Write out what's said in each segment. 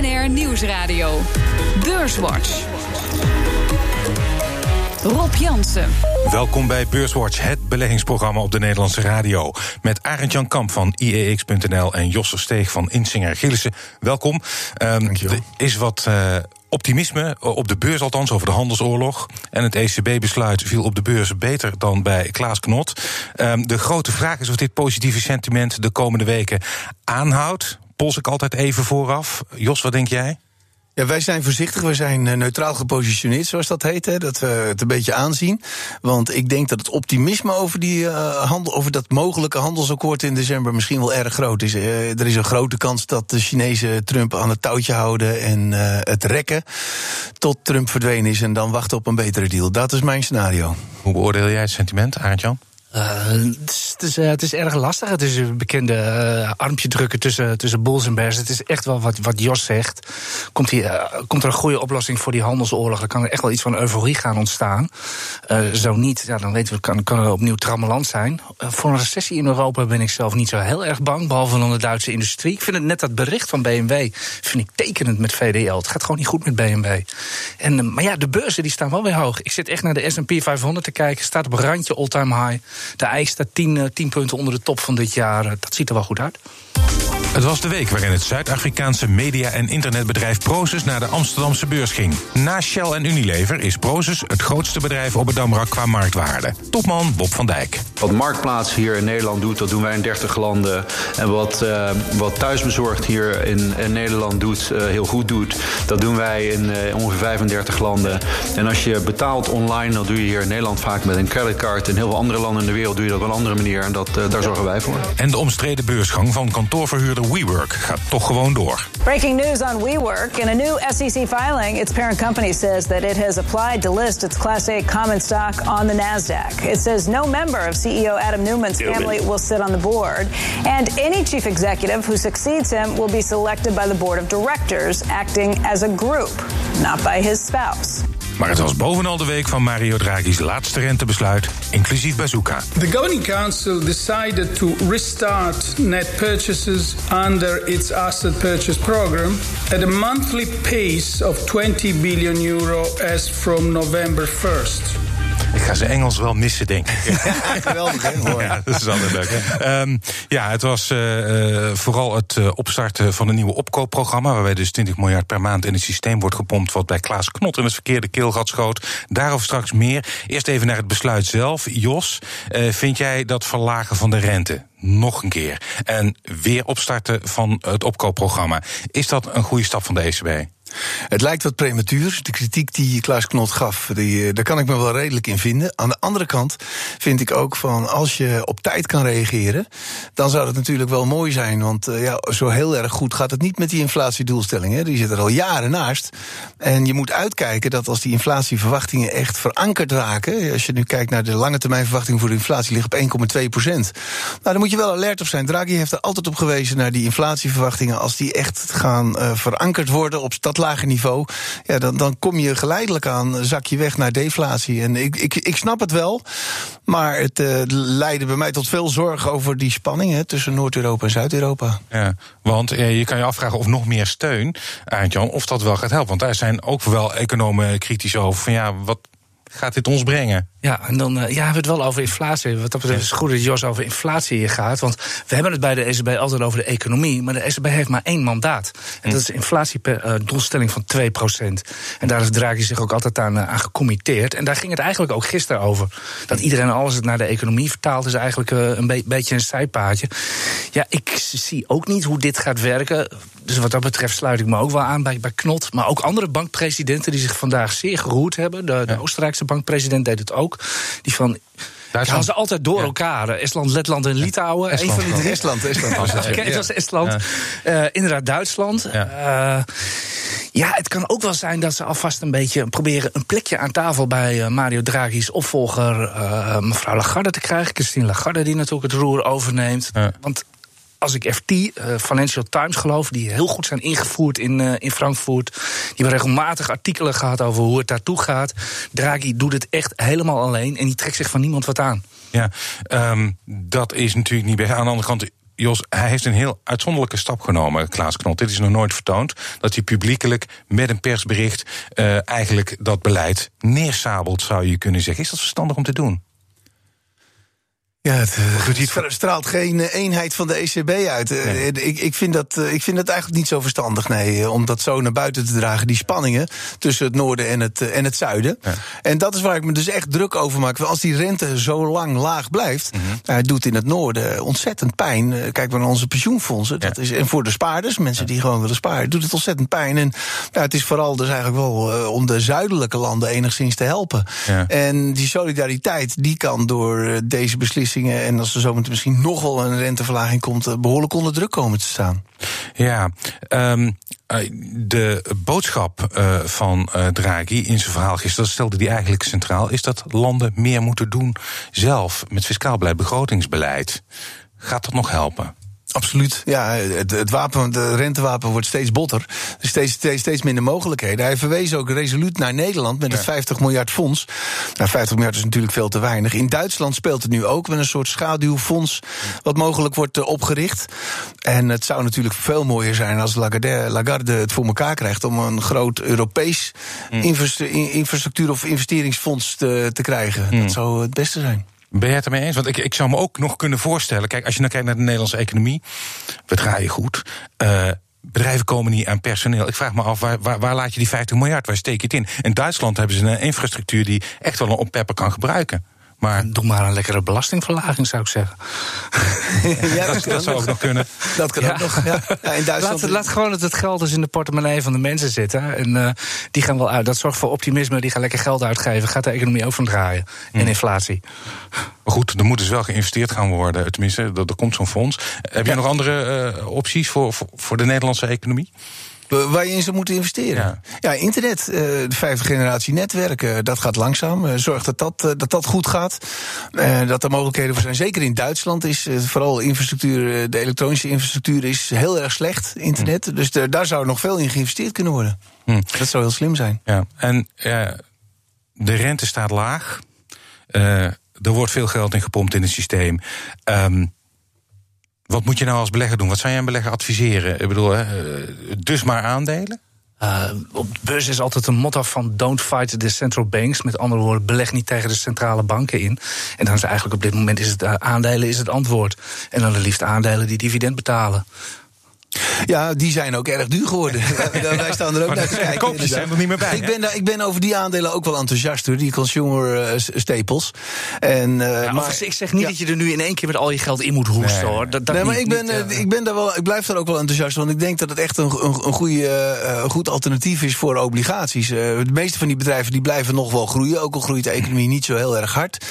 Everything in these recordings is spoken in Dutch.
BNR Nieuwsradio. Beurswatch. Rob Jansen. Welkom bij Beurswatch, het beleggingsprogramma op de Nederlandse radio. Met Arend Jan Kamp van IEX.nl en Josse Steeg van Insinger Gillissen. Welkom. Um, er is wat uh, optimisme, op de beurs althans, over de handelsoorlog. En het ECB-besluit viel op de beurs beter dan bij Klaas Knot. Um, de grote vraag is of dit positieve sentiment de komende weken aanhoudt. Pols ik altijd even vooraf. Jos, wat denk jij? Ja, wij zijn voorzichtig, we zijn eh, neutraal gepositioneerd, zoals dat heet. Hè, dat we het een beetje aanzien. Want ik denk dat het optimisme over, die, uh, handel, over dat mogelijke handelsakkoord in december misschien wel erg groot is. Uh, er is een grote kans dat de Chinezen Trump aan het touwtje houden en uh, het rekken tot Trump verdwenen is en dan wachten op een betere deal. Dat is mijn scenario. Hoe beoordeel jij het sentiment, Arend-Jan? Uh, het, is, het, is, uh, het, is, erg lastig. Het is een bekende uh, armpje drukken tussen, tussen bulls en bears. Het is echt wel wat, wat Jos zegt. Komt, komt er een goede oplossing voor die handelsoorlog? Dan kan er echt wel iets van euforie gaan ontstaan. zo niet, ja, dan weten we, kan, kan er opnieuw trammeland zijn. voor een recessie in Europa ben ik zelf niet zo heel erg bang. Behalve dan de Duitse industrie. Ik vind het net dat bericht van BMW vind ik tekenend met VDL. Het gaat gewoon niet goed met BMW. En, maar ja, de beurzen die staan wel weer hoog. Ik zit echt naar de S&P 500 te kijken. Staat op randje all-time high. De IJs staat 10, 10 punten onder de top van dit jaar. Dat ziet er wel goed uit. Het was de week waarin het Zuid-Afrikaanse media- en internetbedrijf Prozus naar de Amsterdamse beurs ging. Na Shell en Unilever is Prozus het grootste bedrijf op het Damrak qua marktwaarde. Topman Bob van Dijk. Wat Marktplaats hier in Nederland doet, dat doen wij in 30 landen. En wat, uh, wat Thuisbezorgd hier in, in Nederland doet, uh, heel goed doet, dat doen wij in uh, ongeveer 35 landen. En als je betaalt online, dan doe je hier in Nederland vaak met een creditcard. In heel veel andere landen in de wereld doe je dat op een andere manier. En dat, daar zorgen wij voor. En de omstreden beursgang van kantoorverhuurder WeWork gaat toch gewoon door. Breaking news on WeWork. In a new SEC filing, its parent company says that it has applied to list its Class A common stock on the NASDAQ. It says no member of CEO Adam Newman's family will sit on the board, and any chief executive who succeeds him will be selected by the board of directors, acting as a group, not by his spouse. Maar het was bovenal de week van Mario Draghi's laatste rentebesluit, inclusief bazooka. The governing council decided to restart net purchases under its asset purchase program at a monthly pace of 20 billion euro as from November 1st. Ik ga zijn Engels wel missen, denk ik. Geweldig, hè? Ja, dat is altijd leuk. Um, ja, het was uh, vooral het uh, opstarten van een nieuwe opkoopprogramma... waarbij dus 20 miljard per maand in het systeem wordt gepompt... wat bij Klaas Knot in het verkeerde keelgat schoot. Daarover straks meer. Eerst even naar het besluit zelf. Jos, uh, vind jij dat verlagen van de rente nog een keer... en weer opstarten van het opkoopprogramma... is dat een goede stap van de ECB? Het lijkt wat prematuur. De kritiek die Klaas Knot gaf, die, daar kan ik me wel redelijk in vinden. Aan de andere kant vind ik ook van als je op tijd kan reageren, dan zou dat natuurlijk wel mooi zijn. Want uh, ja, zo heel erg goed gaat het niet met die inflatiedoelstelling. Hè. Die zit er al jaren naast. En je moet uitkijken dat als die inflatieverwachtingen echt verankerd raken. Als je nu kijkt naar de lange termijn verwachting voor de inflatie, ligt op 1,2 procent. Nou, dan moet je wel alert op zijn. Draghi heeft er altijd op gewezen naar die inflatieverwachtingen. Als die echt gaan uh, verankerd worden op dat lager niveau, ja, dan, dan kom je geleidelijk aan, zak je weg naar deflatie. En ik, ik, ik snap het wel, maar het uh, leidde bij mij tot veel zorg over die spanning hè, tussen Noord-Europa en Zuid-Europa. Ja, want eh, je kan je afvragen of nog meer steun, Jan, of dat wel gaat helpen. Want daar zijn ook wel economen kritisch over. Van ja, wat gaat dit ons brengen? Ja, en dan uh, ja, hebben we het wel over inflatie. Wat dat betreft is het goed dat Jos over inflatie hier gaat. Want we hebben het bij de ECB altijd over de economie. Maar de ECB heeft maar één mandaat. En dat is inflatiedoelstelling uh, van 2% En daar heeft Draghi zich ook altijd aan, uh, aan gecommitteerd. En daar ging het eigenlijk ook gisteren over. Dat iedereen alles het naar de economie vertaalt, is eigenlijk een be beetje een zijpaadje. Ja, ik zie ook niet hoe dit gaat werken. Dus wat dat betreft sluit ik me ook wel aan bij, bij Knot. Maar ook andere bankpresidenten die zich vandaag zeer geroerd hebben. De, de Oostenrijkse bankpresident deed het ook. Die van. Duitsland. Gaan ze altijd door ja. elkaar. Estland, Letland en Litouwen. Estland, een van die drie. Estland, Estland was het. het was Estland. Ja. Uh, inderdaad, Duitsland. Ja. Uh, ja, het kan ook wel zijn dat ze alvast een beetje proberen een plekje aan tafel bij uh, Mario Draghi's opvolger, mevrouw Lagarde, te krijgen. Christine Lagarde, die natuurlijk het roer overneemt. Want als ik FT, uh, Financial Times geloof, die heel goed zijn ingevoerd in, uh, in Frankfurt. Die hebben regelmatig artikelen gehad over hoe het daartoe gaat. Draghi doet het echt helemaal alleen en die trekt zich van niemand wat aan. Ja, um, dat is natuurlijk niet best. Aan de andere kant, Jos, hij heeft een heel uitzonderlijke stap genomen, Klaas Knot. Dit is nog nooit vertoond. Dat hij publiekelijk met een persbericht uh, eigenlijk dat beleid neersabelt, zou je kunnen zeggen. Is dat verstandig om te doen? Ja, het, het straalt geen eh, eenheid van de ECB uit. Eh, ik, ik, vind dat, eh, ik vind dat eigenlijk niet zo verstandig, nee, om dat zo naar buiten te dragen. Die spanningen tussen het noorden en het, en het zuiden. En dat is waar ik me dus echt druk over maak. Als die rente zo lang laag blijft, mm het doet in het noorden ontzettend pijn. Kijk maar naar onze pensioenfondsen. Dat is, en voor de spaarders, mensen die gewoon willen sparen, doet het ontzettend pijn. En nou, het is vooral dus eigenlijk wel om de zuidelijke landen enigszins te helpen. En die solidariteit, die kan door deze beslissing en als er zometeen misschien nog wel een renteverlaging komt, eh, behoorlijk onder druk komen te staan. Ja, um, de boodschap uh, van Draghi in zijn verhaal gisteren stelde die eigenlijk centraal, is dat landen meer moeten doen zelf met fiscaal beleid, begrotingsbeleid. Gaat dat nog helpen? Absoluut. Ja, het, het wapen, de rentewapen wordt steeds botter. Er steeds, steeds, steeds minder mogelijkheden. Hij verwees ook resoluut naar Nederland met het 50 miljard fonds. Nou, 50 miljard is natuurlijk veel te weinig. In Duitsland speelt het nu ook met een soort schaduwfonds. wat mogelijk wordt uh, opgericht. En het zou natuurlijk veel mooier zijn als Lagarde, Lagarde het voor elkaar krijgt. om een groot Europees mm. infrastructuur of investeringsfonds te, te krijgen. Mm. Dat zou het beste zijn. Ben jij het ermee eens? Want ik, ik zou me ook nog kunnen voorstellen. Kijk, als je nou kijkt naar de Nederlandse economie. We draaien goed. Uh, bedrijven komen niet aan personeel. Ik vraag me af, waar, waar, waar, laat je die 50 miljard? Waar steek je het in? In Duitsland hebben ze een infrastructuur die echt wel een oppepper kan gebruiken. Maar doe maar een lekkere belastingverlaging, zou ik zeggen. ja, dat, dat, zou ook nog kunnen. Dat kan ook nog. Ja. ja in Duitsland laat, laat, gewoon dat het geld dus in de portemonnee van de mensen zitten. En uh, die gaan wel uit. Dat zorgt voor optimisme. Die gaan lekker geld uitgeven. Gaat de economie ook van draaien. En inflatie. Maar goed, er moet dus wel geïnvesteerd gaan worden. Tenminste, er, er komt zo'n fonds. Heb je nog andere uh, opties voor, voor, voor de Nederlandse economie? Waar je in zou moeten investeren. Ja, ja internet, uh, de vijfde generatie netwerken, dat gaat langzaam. Zorg dat dat, dat dat goed gaat. dat er mogelijkheden voor zijn. Zeker in Duitsland is vooral infrastructuur, de elektronische infrastructuur is heel erg slecht, internet. Hm. Dus daar zou nog veel in geïnvesteerd kunnen worden. Hm. Dat zou heel slim zijn. Ja, en de rente staat laag. er wordt veel geld in gepompt in het systeem. Um, wat moet je nou als belegger doen? Wat zou jij een belegger adviseren? Ik bedoel, eh, dus maar aandelen? Uh, op de beurs is altijd een motto van don't fight the central banks. Met andere woorden, beleg niet tegen de centrale banken in. En dan is eigenlijk op dit moment is het uh, aandelen is het antwoord. En dan de liefst aandelen die dividend betalen. Ja, die zijn ook erg duur geworden. Wij staan er ook naar te kijken. Koopjes zijn er niet meer bij. Ik ben, ik ben over die aandelen ook wel enthousiast hoor, die consumer uh, staples. En, uh, ja, maar, ik zeg niet dat je er nu in één keer met al je geld in moet hoesten nee. hoor. Dat, dat nee, maar niet, ik, ben, niet, uh, ik, ben daar wel, ik blijf daar ook wel enthousiast, want ik denk dat het echt een, een, een goede, goed alternatief is voor obligaties. de meeste van die bedrijven die blijven nog wel groeien, ook al groeit de economie niet zo heel erg hard.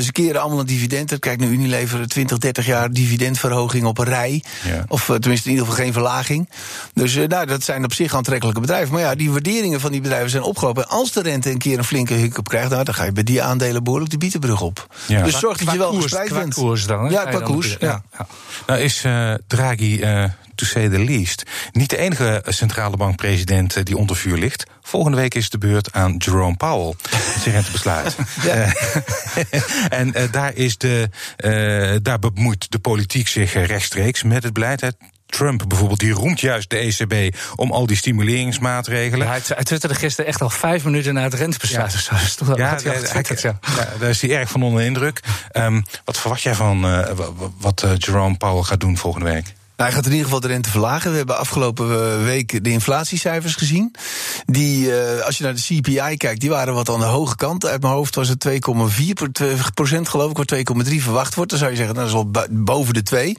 ze keren allemaal een dividend. Kijk naar Unilever, 20, 30 jaar dividendverhoging op een rij. Ja. Of tenminste in ieder geval geen verlaging. Dus uh, nou, dat zijn op zich aantrekkelijke bedrijven. Maar ja, die waarderingen van die bedrijven zijn opgelopen. Als de rente een keer een flinke hiccup krijgt, nou, dan ga je bij die aandelen behoorlijk de bietenbrug op. Ja. Dus zorg dat je wel gespreid bent. koers dan, Ja, qua koers. Ja. ja. Nou is uh, Draghi. Uh, to say the least. Niet de enige centrale bankpresident die onder vuur ligt. Volgende week is de beurt aan Jerome Powell. Zijn rentebesluit. ja. en uh, daar, is de, uh, daar bemoeit de politiek zich rechtstreeks met het beleid. Trump bijvoorbeeld, die roemt juist de ECB om al die stimuleringsmaatregelen. Ja, hij twitterde gisteren echt al vijf minuten na het rentebesluit. Ja, ja, ja, ja. daar is hij erg van onder indruk. Um, wat verwacht jij van uh, wat uh, Jerome Powell gaat doen volgende week? Hij gaat in ieder geval de rente verlagen. We hebben afgelopen week de inflatiecijfers gezien. Die, uh, als je naar de CPI kijkt, die waren wat aan de hoge kant. Uit mijn hoofd was het 2,4 procent, geloof ik, waar 2,3 verwacht wordt. Dan zou je zeggen, nou, dat is wel boven de 2. Uh,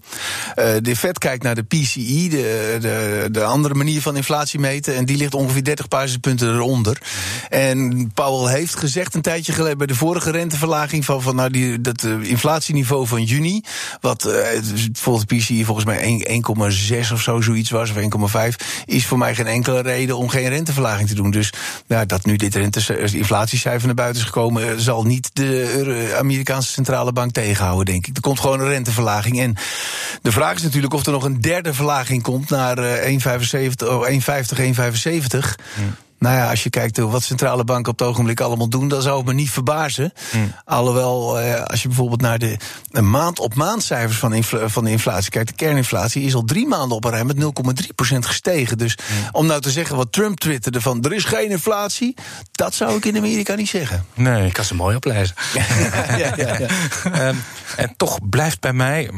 de Fed kijkt naar de PCI, de, de, de andere manier van inflatie meten. En die ligt ongeveer 30 basispunten eronder. En Powell heeft gezegd een tijdje geleden bij de vorige renteverlaging van, van nou, die, dat inflatieniveau van juni, wat volgens de PCI volgens mij 1 1,6 of zo zoiets was, of 1,5, is voor mij geen enkele reden om geen renteverlaging te doen. Dus nou, dat nu dit rente, inflatiecijfer naar buiten is gekomen, eh, zal niet de Amerikaanse centrale bank tegenhouden, denk ik. Er komt gewoon een renteverlaging. En de vraag is natuurlijk of er nog een derde verlaging komt naar 1,75, oh, 1,50, 1,75. Nou ja, als je kijkt wat centrale banken op het ogenblik allemaal doen, dan zou het me niet verbazen. Hmm. Alhoewel, eh, als je bijvoorbeeld naar de maand op maand cijfers van, van de inflatie kijkt, de kerninflatie is al drie maanden op een rij met 0,3% gestegen. Dus hmm. om nou te zeggen wat Trump twitterde van er is geen inflatie, dat zou ik in Amerika niet zeggen. Nee. Ik kan ze mooi oplezen. ja, ja, ja. Ehm, en toch blijft bij mij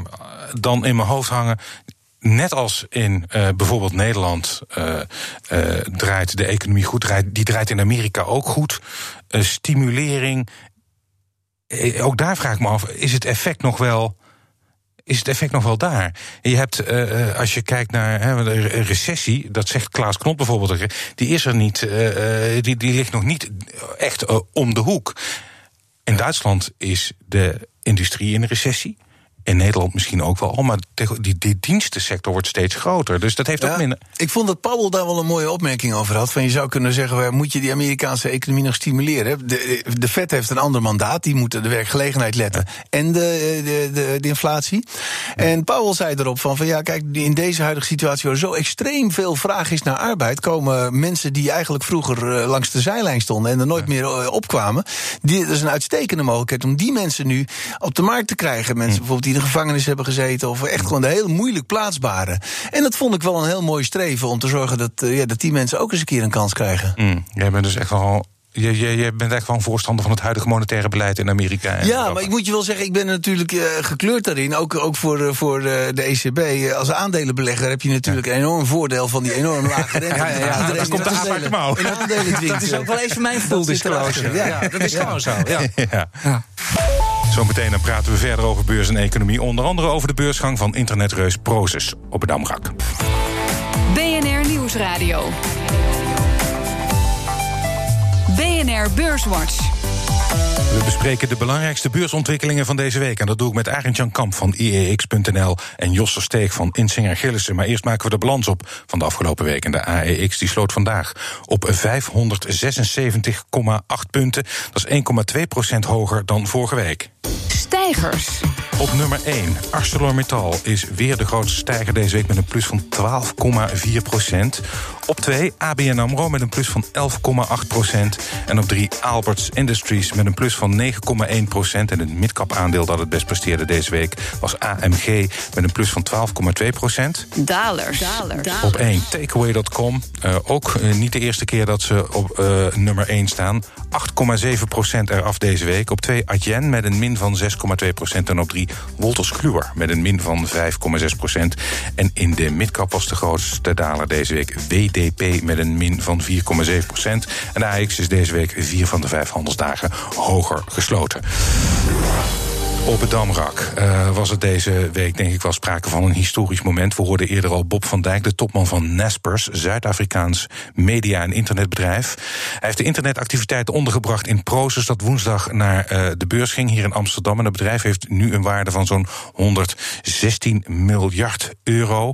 dan in mijn hoofd hangen net als in uh, bijvoorbeeld Nederland uh, uh, draait de economie goed, draait, die draait in Amerika ook goed. stimulering. ook daar vraag ik me af, is het effect nog wel. Is het effect nog wel daar? Je hebt, als je kijkt naar een recessie, dat zegt Klaas Knop bijvoorbeeld, die is er niet, die, die ligt nog niet echt om de hoek. In Duitsland is de industrie in een recessie in Nederland misschien ook wel, maar die, die dienstensector wordt steeds groter. Dus dat heeft ook minder. Ik vond dat Paul daar wel een mooie opmerking over had. Van je zou kunnen zeggen, moet je die Amerikaanse economie nog stimuleren? De, de Fed heeft een ander mandaat, die moeten de werkgelegenheid letten en de, de, de, de, inflatie. En Paul zei erop van, van ja, kijk, in deze huidige situatie waar zo extreem veel vraag is naar arbeid, komen mensen die eigenlijk vroeger eh, langs de zijlijn stonden en er nooit meer eh, opkwamen. Die, dat is een uitstekende mogelijkheid om die mensen nu op de markt te krijgen. Mensen hm. bijvoorbeeld die in de gevangenis hebben gezeten. Of echt gewoon de heel moeilijk plaatsbare. En dat vond ik wel een heel mooi streven om te zorgen dat, uh, ja, dat die mensen ook eens een keer een kans krijgen. Mm, jij bent dus echt wel je, je, je, bent echt wel een voorstander van het huidige monetaire beleid in Amerika. ja, maar ik moet je wel zeggen, ik ben natuurlijk uh, gekleurd daarin. Ook, ook voor, uh, voor uh, de ECB. Als aandelenbelegger heb je natuurlijk een enorm voordeel van die enorm lage rente. ja, ja, ja, dat komt de aandelen, in aandelen Dat is ook wel even mijn disclosure. Ja, dat is gewoon zo. Ja. Zometeen dan praten we verder over beurs en economie. Onder andere over de beursgang van internetreus Proces op het Damrak. BNR Nieuwsradio. BNR Beurswatch. We bespreken de belangrijkste beursontwikkelingen van deze week. En dat doe ik met Arend Jan Kamp van IEX.nl en Jos Steeg van Insinger Gillissen. Maar eerst maken we de balans op van de afgelopen week. En de AEX die sloot vandaag op 576,8 punten. Dat is 1,2 procent hoger dan vorige week. Stijgers. Op nummer 1, ArcelorMittal is weer de grootste stijger deze week met een plus van 12,4 procent. Op 2, ABN AMRO met een plus van 11,8 procent. En op 3, Alberts Industries met een plus van 9,1 procent. En het midcap aandeel dat het best presteerde deze week was AMG met een plus van 12,2 procent. Dalers. Op 1, takeaway.com. Uh, ook uh, niet de eerste keer dat ze op uh, nummer 1 staan. 8,7 procent eraf deze week. Op 2, Adyen met een min van 6,2 procent. En op 3, Wolters Kluwer met een min van 5,6 procent. En in de midcap was de grootste daler deze week WDP met een min van 4,7 procent. En de AX is deze week vier van de vijf handelsdagen hoger gesloten. Op het Damrak uh, was het deze week denk ik wel sprake van een historisch moment. We hoorden eerder al Bob van Dijk, de topman van Naspers, Zuid-Afrikaans media- en internetbedrijf. Hij heeft de internetactiviteiten ondergebracht in Proces, dat woensdag naar uh, de beurs ging hier in Amsterdam. En het bedrijf heeft nu een waarde van zo'n 116 miljard euro.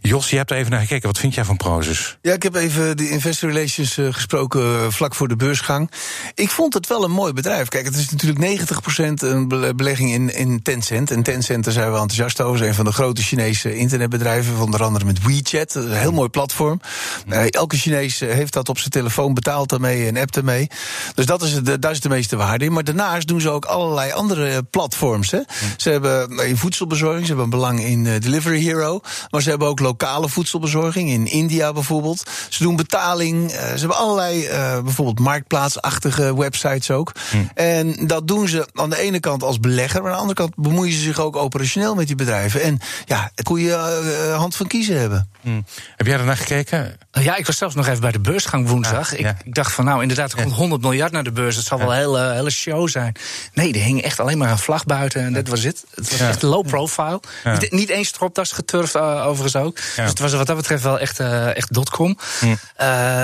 Jos, je hebt er even naar gekeken. Wat vind jij van Proces? Ja, ik heb even de investor relations uh, gesproken vlak voor de beursgang. Ik vond het wel een mooi bedrijf. Kijk, het is natuurlijk 90% een belegging in, in Tencent. En Tencent, daar zijn we enthousiast over. Een van de grote Chinese internetbedrijven. Onder andere met WeChat. Een heel mooi platform. Uh, elke Chinees eh, heeft dat op zijn telefoon, betaalt daarmee en appt ermee. Dus dat is, de, daar is de meeste waarde in. Maar daarnaast doen ze ook allerlei andere platforms. Hè. Ze hebben in voedselbezorging, ze hebben een belang in Delivery Hero. Maar ze hebben ook lokale voedselbezorging in India bijvoorbeeld. Ze doen betaling. Ze hebben allerlei uh, bijvoorbeeld marktplaatsachtige websites ook. En dat doen ze aan de ene kant als belegger maar aan de andere kant bemoeien ze zich ook operationeel met die bedrijven. En ja, het goede uh, hand van kiezen hebben. Hmm. Heb jij ernaar gekeken? Ja, ik was zelfs nog even bij de beursgang woensdag. ik, ik, dacht van nou, inderdaad, er komt 100 miljard naar de beurs. Dat zal wel een hele, hele show zijn. Nee, er hing echt alleen maar een vlag buiten en dat was het. Het was echt low profile. Niet, niet eens stropdas geturfd uh, overigens ook. Dus het was wat dat betreft wel echt, uh, echt dotcom. Hmm.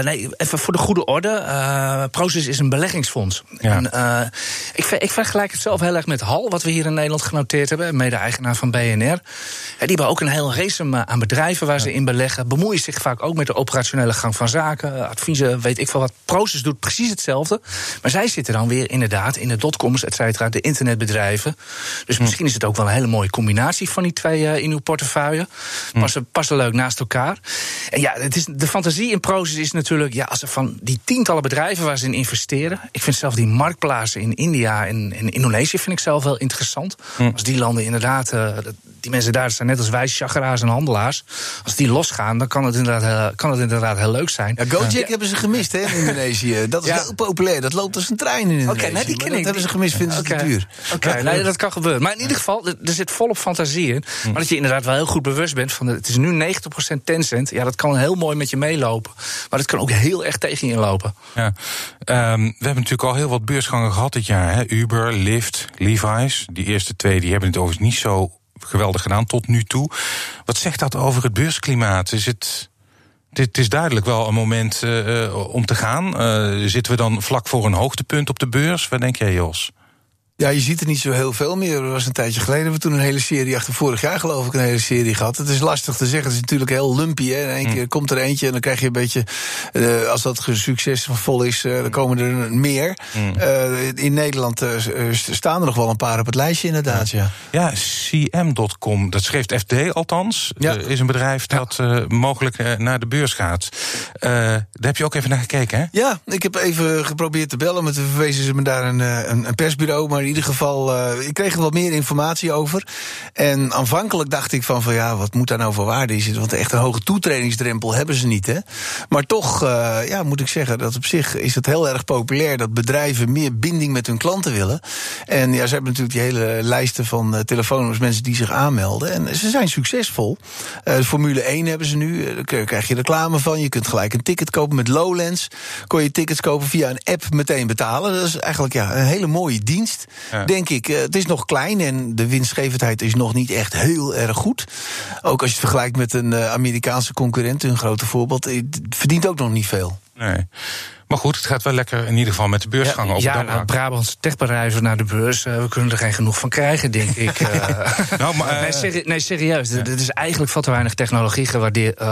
nee, even voor de goede orde. Proces is een beleggingsfonds. En, ik, ik vergelijk het zelf heel erg met HAL wat we hier in Nederland genoteerd hebben, mede-eigenaar van BNR. die hebben ook een heel race aan bedrijven waar ze in beleggen. Bemoeien zich vaak ook met de operationele gang van zaken. Adviezen, weet ik veel wat. Proces doet precies hetzelfde. Maar zij zitten dan weer inderdaad in de dotcoms, et cetera, de internetbedrijven. Dus hm. misschien is het ook wel een hele mooie combinatie van die twee uh, in uw portefeuille. Hm. Passen, passen leuk naast elkaar. En ja, het is, de fantasie in Proces is natuurlijk, ja, als er van die tientallen bedrijven waar ze in investeren. Ik vind zelf die marktplaatsen in India en, in Indonesië vind ik zelf wel interessant. Hm. Als die landen inderdaad, uh, die mensen daar zijn net als wij, chageraars en handelaars. Als die losgaan, dan kan het inderdaad, heel, kan het inderdaad heel leuk zijn. Ja, Gojek hebben ze gemist hè, in Indonesië. Dat is heel populair. Dat loopt als een trein in Indonesië. Oké, okay, die dat hebben ze gemist, vinden ze te duur. Oké, nee, dat kan gebeuren. Maar in ieder geval, er zit volop fantasie in. Hm. Maar dat je inderdaad wel heel goed bewust bent van... het is nu 90% Tencent. Ja, dat kan heel mooi met je meelopen. Maar dat kan ook heel erg tegen je inlopen. Ja. Um, we hebben natuurlijk al heel wat beursgangen gehad dit jaar. Hè? Uber, Lyft, Levi's. Die eerste twee die hebben het overigens niet zo geweldig gedaan tot nu toe. Wat zegt dat over het beursklimaat? Is het... Dit is duidelijk wel een moment uh, om te gaan. Uh, zitten we dan vlak voor een hoogtepunt op de beurs? Wat denk jij, Jos? Ja, je ziet er niet zo heel veel meer. Er was een tijdje geleden, we toen een hele serie achter vorig jaar geloof ik een hele serie gehad. Het is lastig te zeggen, het is natuurlijk heel lumpy. Hè. In één mm. keer komt er eentje en dan krijg je een beetje, uh, als dat succesvol is, uh, dan komen er meer. Mm. Uh, in Nederland staan er nog wel een paar op het lijstje inderdaad, ja. Ja, CM.com, dat schreef FD althans, ja. is een bedrijf dat mogelijk naar de beurs gaat. daar heb je ook even naar gekeken, hè? Ja, ik heb even geprobeerd te bellen, maar toen verwezen ze me daar een, een, een persbureau, maar ieder geval, uh, ik kreeg er wat meer informatie over. En aanvankelijk dacht ik van, van ja, wat moet daar nou voor waarde in zitten? Want echt een hoge toetredingsdrempel hebben ze niet, hè? Maar toch, uh, ja, moet ik zeggen, dat op zich is het heel erg populair dat bedrijven meer binding met hun klanten willen. En ja, ze hebben natuurlijk die hele lijsten van uh, telefoonnummers, mensen die zich aanmelden. En ze zijn succesvol. Formule 1 hebben ze nu, daar krijg je reclame van. Je kunt gelijk een ticket kopen met Lowlands. Kon je tickets kopen via een app meteen betalen. Dat is eigenlijk ja, een hele mooie dienst. Denk ik. Eh, het is nog klein en de winstgevendheid is nog niet echt heel erg goed. Ook als je het vergelijkt met een eh, Amerikaanse concurrent, een grote voorbeeld, het verdient ook nog niet veel. Nee. Maar goed, het gaat wel lekker in ieder geval met de beursgangen. Ja, ja nou, Brabantse techbedrijven naar de beurs. Uh, we kunnen er geen genoeg van krijgen, denk ik. Uh, nou, maar, nee, nee, serieus. Ja. Er is eigenlijk veel te weinig technologie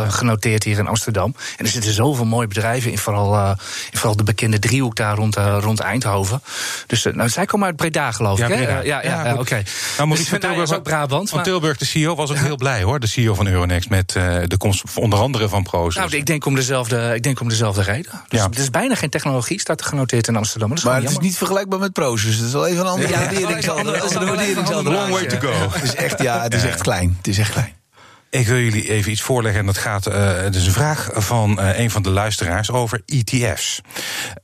genoteerd hier in Amsterdam. En er zitten zoveel mooie bedrijven in. Vooral, in vooral de bekende driehoek daar rond, rond Eindhoven. Dus nou, zij komen uit Breda, geloof ik. Ja, ja, ja, oké. Okay. Nou, Maurice dus, van Tilburg, ook Brabant, van Tilburg, de CEO, was ook heel blij hoor. De CEO van Euronext met de komst onder andere van Proces. Nou, ik denk om dezelfde, ik denk om dezelfde reden. Dus het is bijna geen technologie, staat er genoteerd in Amsterdam. Maar, maar het is niet vergelijkbaar met Prozus. Het is wel even een andere waardering. Long way to go. Het is echt, ja, het is echt klein. Het is echt klein. Ik wil jullie even iets voorleggen. En dat gaat. Uh, het is een vraag van uh, een van de luisteraars over ETF's.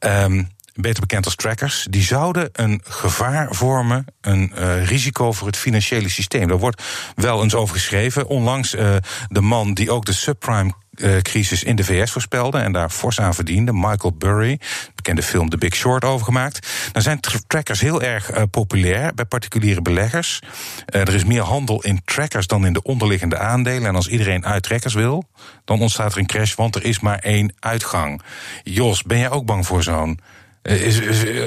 Um, beter bekend als trackers, die zouden een gevaar vormen, een uh, risico voor het financiële systeem. Daar wordt wel eens over geschreven. Onlangs uh, de man die ook de subprime uh, crisis in de VS voorspelde en daar fors aan verdiende, Michael Burry, bekende film The Big Short over gemaakt. Dan zijn trackers heel erg uh, populair bij particuliere beleggers. Uh, er is meer handel in trackers dan in de onderliggende aandelen. En als iedereen uit trackers wil, dan ontstaat er een crash, want er is maar één uitgang. Jos, ben jij ook bang voor zo'n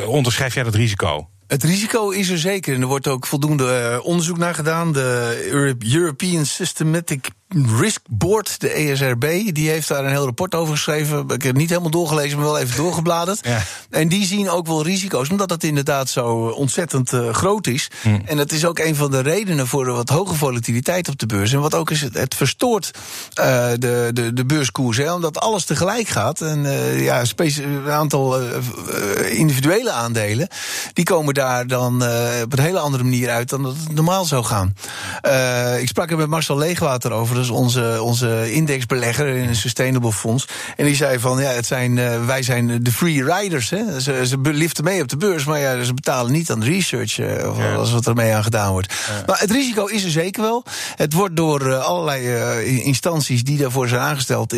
onderschrijf jij dat risico? Het risico is er zeker. En er wordt ook voldoende uh, onderzoek naar gedaan. De European Systematic Risk Board, de ESRB, die heeft daar een heel rapport over geschreven. Ik heb het niet helemaal doorgelezen, maar wel even doorgebladerd. Ja. En die zien ook wel risico's, omdat het inderdaad zo ontzettend uh, groot is. Hm. En dat is ook een van de redenen voor de wat hoge volatiliteit op de beurs. En wat ook is, het, het verstoort uh, de, de, de beurskoers, hè, omdat alles tegelijk gaat. En ja, een aantal individuele aandelen, die komen daar dan op een hele andere manier uit dan dat het normaal zou gaan. ik sprak er met Marcel Leegwater over dat is onze, onze indexbelegger in een sustainable fonds. En die zei van ja, het zijn, uh, wij zijn de free riders. Hè. Ze, ze liften mee op de beurs, maar ja, ze betalen niet aan de research uh, ja. als wat ermee aan gedaan wordt. Ja. Maar het risico is er zeker wel. Het wordt door allerlei instanties die daarvoor zijn aangesteld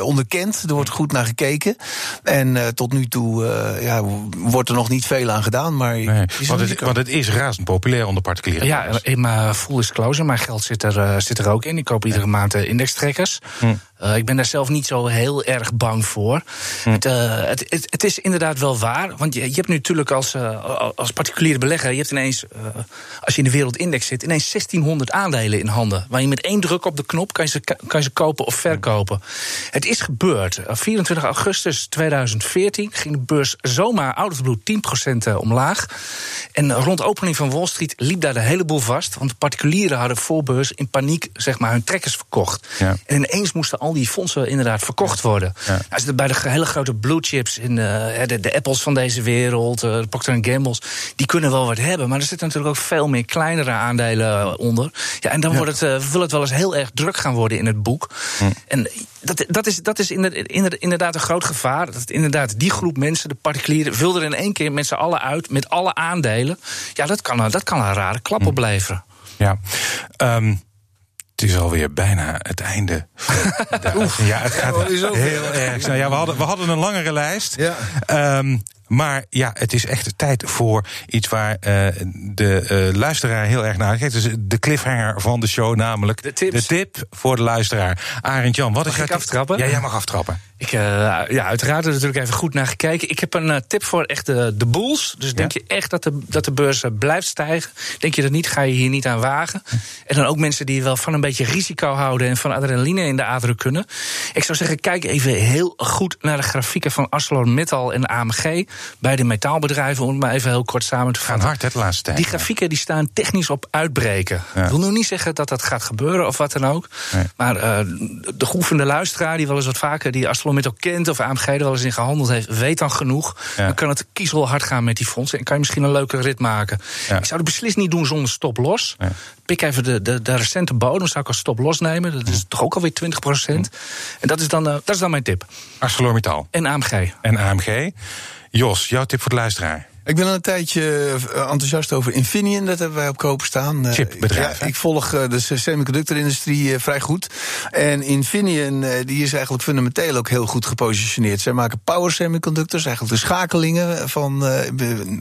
onderkend. Er wordt goed naar gekeken. En tot nu toe ja, wordt er nog niet veel aan gedaan. Maar nee, want, het, want, het, is razend populair onder particulieren. Ja, in mijn full disclosure, mijn geld zit er, zit er ook in. Ik koop iedere maand indextrekkers. Hm. Uh, ik ben daar zelf niet zo heel erg bang voor. Hm. Het, uh, het, het, het, is inderdaad wel waar. Want je, je hebt nu natuurlijk als, uh, als particuliere belegger... je hebt ineens, als je in de wereldindex zit... ineens 1600 aandelen in handen. Waar je met één druk op de knop kan je ze, kan je ze kopen of verkopen. Het is gebeurd. 24 augustus 2014 ging de beurs zomaar out of the blue 10% omlaag. En rond opening van Wall Street liep daar de hele boel vast. Want de particulieren hadden voorbeurs in paniek zeg maar, hun trekkers verkocht. Ja. En ineens moesten al die fondsen inderdaad verkocht worden. Ja. Als bij de hele grote blue chips, in de, de, de Apples van deze wereld, eh, de Procter Gamble's, die kunnen wel wat hebben. Maar er zitten natuurlijk ook veel meer kleinere aandelen onder. Ja, en dan wordt het, uh, wil het wel eens heel erg druk gaan worden in het boek. Hm. En dat, dat is, dat is inderdaad een groot gevaar. Dat inderdaad die groep mensen, de particulieren, wil er in één keer met z'n allen uit, met alle aandelen. Ja, dat kan, dat kan een rare klap hm. opleveren. Ja. Um, het is alweer bijna het einde. ja, het gaat heel erg snel. Ja, we hadden, we hadden een langere lijst. Ja. Um, maar ja, het is echt tijd voor iets waar uh, de uh, luisteraar heel erg naar kijkt. Dus de cliffhanger van de show, namelijk de, de tip voor de luisteraar. Arend Jan, wat mag is ik aftrappen? Ja, jij mag aftrappen. Ik, uh, ja, uiteraard er natuurlijk even goed naar gekeken. Ik heb een tip voor echt de, de boels. Dus denk je echt dat de, dat de beurs blijft stijgen? Denk je dat niet, ga je hier niet aan wagen. En dan ook mensen die wel van een beetje risico houden... en van adrenaline in de aderen kunnen. Ik zou zeggen, kijk even heel goed naar de grafieken van ArcelorMittal en AMG bij de metaalbedrijven, om het maar even heel kort samen te vatten. Gaan hard, het laatste tijd. Die grafieken die staan technisch op uitbreken. Ik wil nu niet zeggen dat dat gaat gebeuren of wat dan ook. Maar uh, de geoefende luisteraar, die wel eens wat vaker die ArcelorMittal kent of AMG er wel eens in gehandeld heeft, weet dan genoeg. Dan kan het kiezel hard gaan met die fondsen en kan je misschien een leuke rit maken. Ik zou het beslist niet doen zonder stop los. Pik even de, de, de, recente bodem, zou ik als stop los nemen. Dat is toch ook alweer 20 procent. En dat is, dan, uh, dat is dan mijn tip. ArcelorMittal. En AMG. En AMG. Jos, jouw tip voor de luisteraar. Ik ben al een tijdje eh, enthousiast over Infineon. Dat hebben wij op koop staan. Eh, Chipbedrijf. Ja, ik volg eh, de semiconductorindustrie vrij goed. En Infineon die is eigenlijk fundamenteel ook heel goed gepositioneerd. Zij maken power semiconductors, eigenlijk de schakelingen van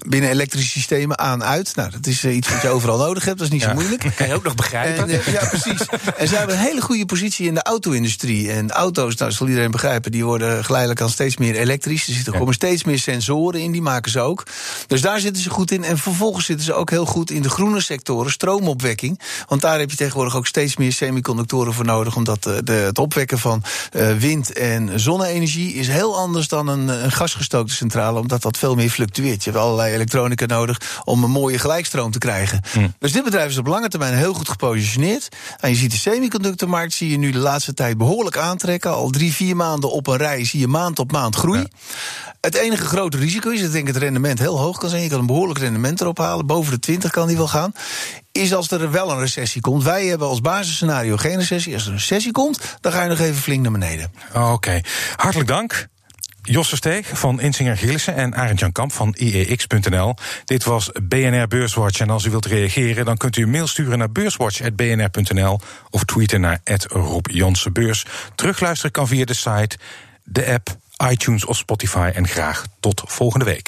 binnen elektrische systemen aan-uit. Nou, dat is iets wat je overal nodig hebt. Dat is niet zo moeilijk. Dat kan je ook nog begrijpen. En, ja, precies. en zij hebben een hele goede positie in de auto-industrie. En auto's, nou, dat zal iedereen begrijpen, die worden geleidelijk aan steeds meer elektrisch. Er zitten gewoon steeds meer sensoren in, die maken ze ook. Dus daar zitten ze goed in. En vervolgens zitten ze ook heel goed in de groene sectoren, stroomopwekking. Want daar heb je tegenwoordig ook steeds meer semiconductoren voor nodig. Omdat eh, de, het opwekken van uh, wind- en zonne-energie is heel anders dan een, een gasgestookte centrale. Omdat dat veel meer fluctueert. Je hebt allerlei elektronica nodig om een mooie gelijkstroom te krijgen. Hm. Dus dit bedrijf is op lange termijn heel goed gepositioneerd. En je ziet de semiconductormarkt zie je nu de laatste tijd behoorlijk aantrekken. Al drie, vier maanden op een rij zie je maand op maand groei. Het enige grote risico is dat denk ik het rendement heel hoog kan zijn. Je kan een behoorlijk rendement erop halen. Boven de 20 kan die wel gaan. Is als er wel een recessie komt. Wij hebben als basisscenario geen recessie. Als er een recessie komt, dan ga je nog even flink naar beneden. Oké. Hartelijk dank. Josse Steeg van Insinger Gillissen en Arend Jan Kamp van IEX.nl. Dit was BNR Beurswatch. En als u wilt reageren, dan kunt u een mail sturen naar beurswatch.bnr.nl of tweeten naar Rob Beurs. Terugluisteren kan via de site, de app, iTunes of Spotify. En graag tot volgende week.